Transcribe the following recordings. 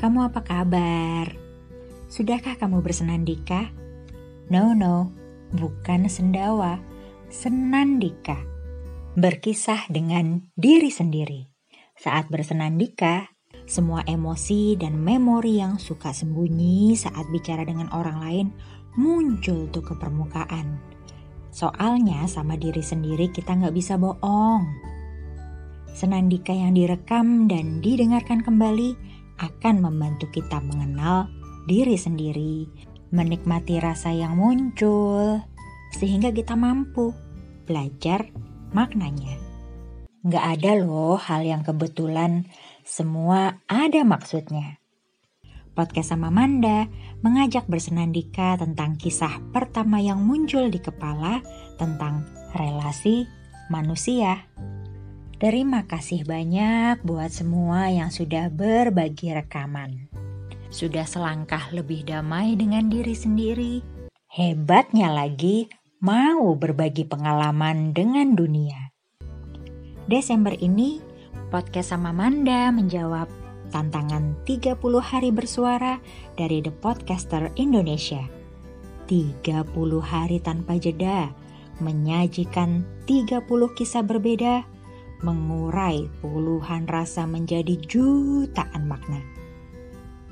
kamu apa kabar? Sudahkah kamu bersenandika? No, no, bukan sendawa, senandika. Berkisah dengan diri sendiri. Saat bersenandika, semua emosi dan memori yang suka sembunyi saat bicara dengan orang lain muncul tuh ke permukaan. Soalnya sama diri sendiri kita nggak bisa bohong. Senandika yang direkam dan didengarkan kembali akan membantu kita mengenal diri sendiri, menikmati rasa yang muncul, sehingga kita mampu belajar maknanya. Nggak ada loh hal yang kebetulan, semua ada maksudnya. Podcast sama Manda mengajak bersenandika tentang kisah pertama yang muncul di kepala tentang relasi manusia. Terima kasih banyak buat semua yang sudah berbagi rekaman. Sudah selangkah lebih damai dengan diri sendiri. Hebatnya lagi, mau berbagi pengalaman dengan dunia. Desember ini, podcast sama Manda menjawab tantangan 30 hari bersuara dari The Podcaster Indonesia. 30 hari tanpa jeda, menyajikan 30 kisah berbeda, mengurai puluhan rasa menjadi jutaan makna.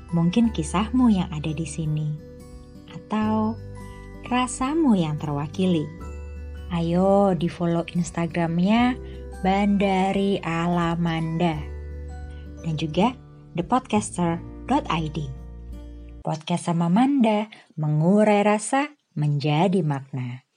Mungkin kisahmu yang ada di sini, atau rasamu yang terwakili. Ayo di follow Instagramnya Bandari Alamanda dan juga thepodcaster.id. Podcast sama Manda mengurai rasa menjadi makna.